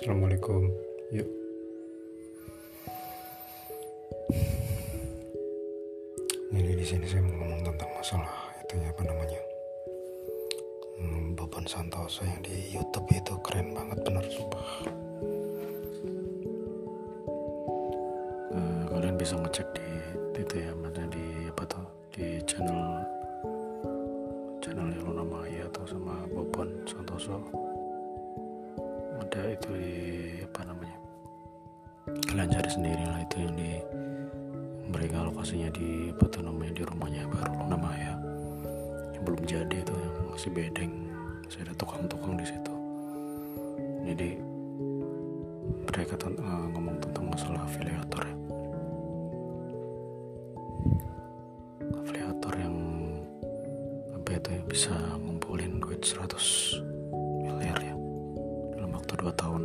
Assalamualaikum. Yuk. Jadi di sini saya mau ngomong tentang masalah itu ya apa namanya hmm, Boban Santoso yang di YouTube itu keren banget bener sumpah. Uh, kalian bisa ngecek di itu ya mana di apa tuh di channel channel Luna Maya atau sama Boban Santoso ada itu di apa namanya kalian cari sendiri lah itu yang di mereka lokasinya di apa tuh namanya di rumahnya baru Luna Maya yang belum jadi itu yang masih bedeng masih ada tukang-tukang di situ. Jadi mereka uh, ngomong tentang masalah afiliator ya. Afiliator yang apa itu ya bisa ngumpulin duit 100 dua tahun.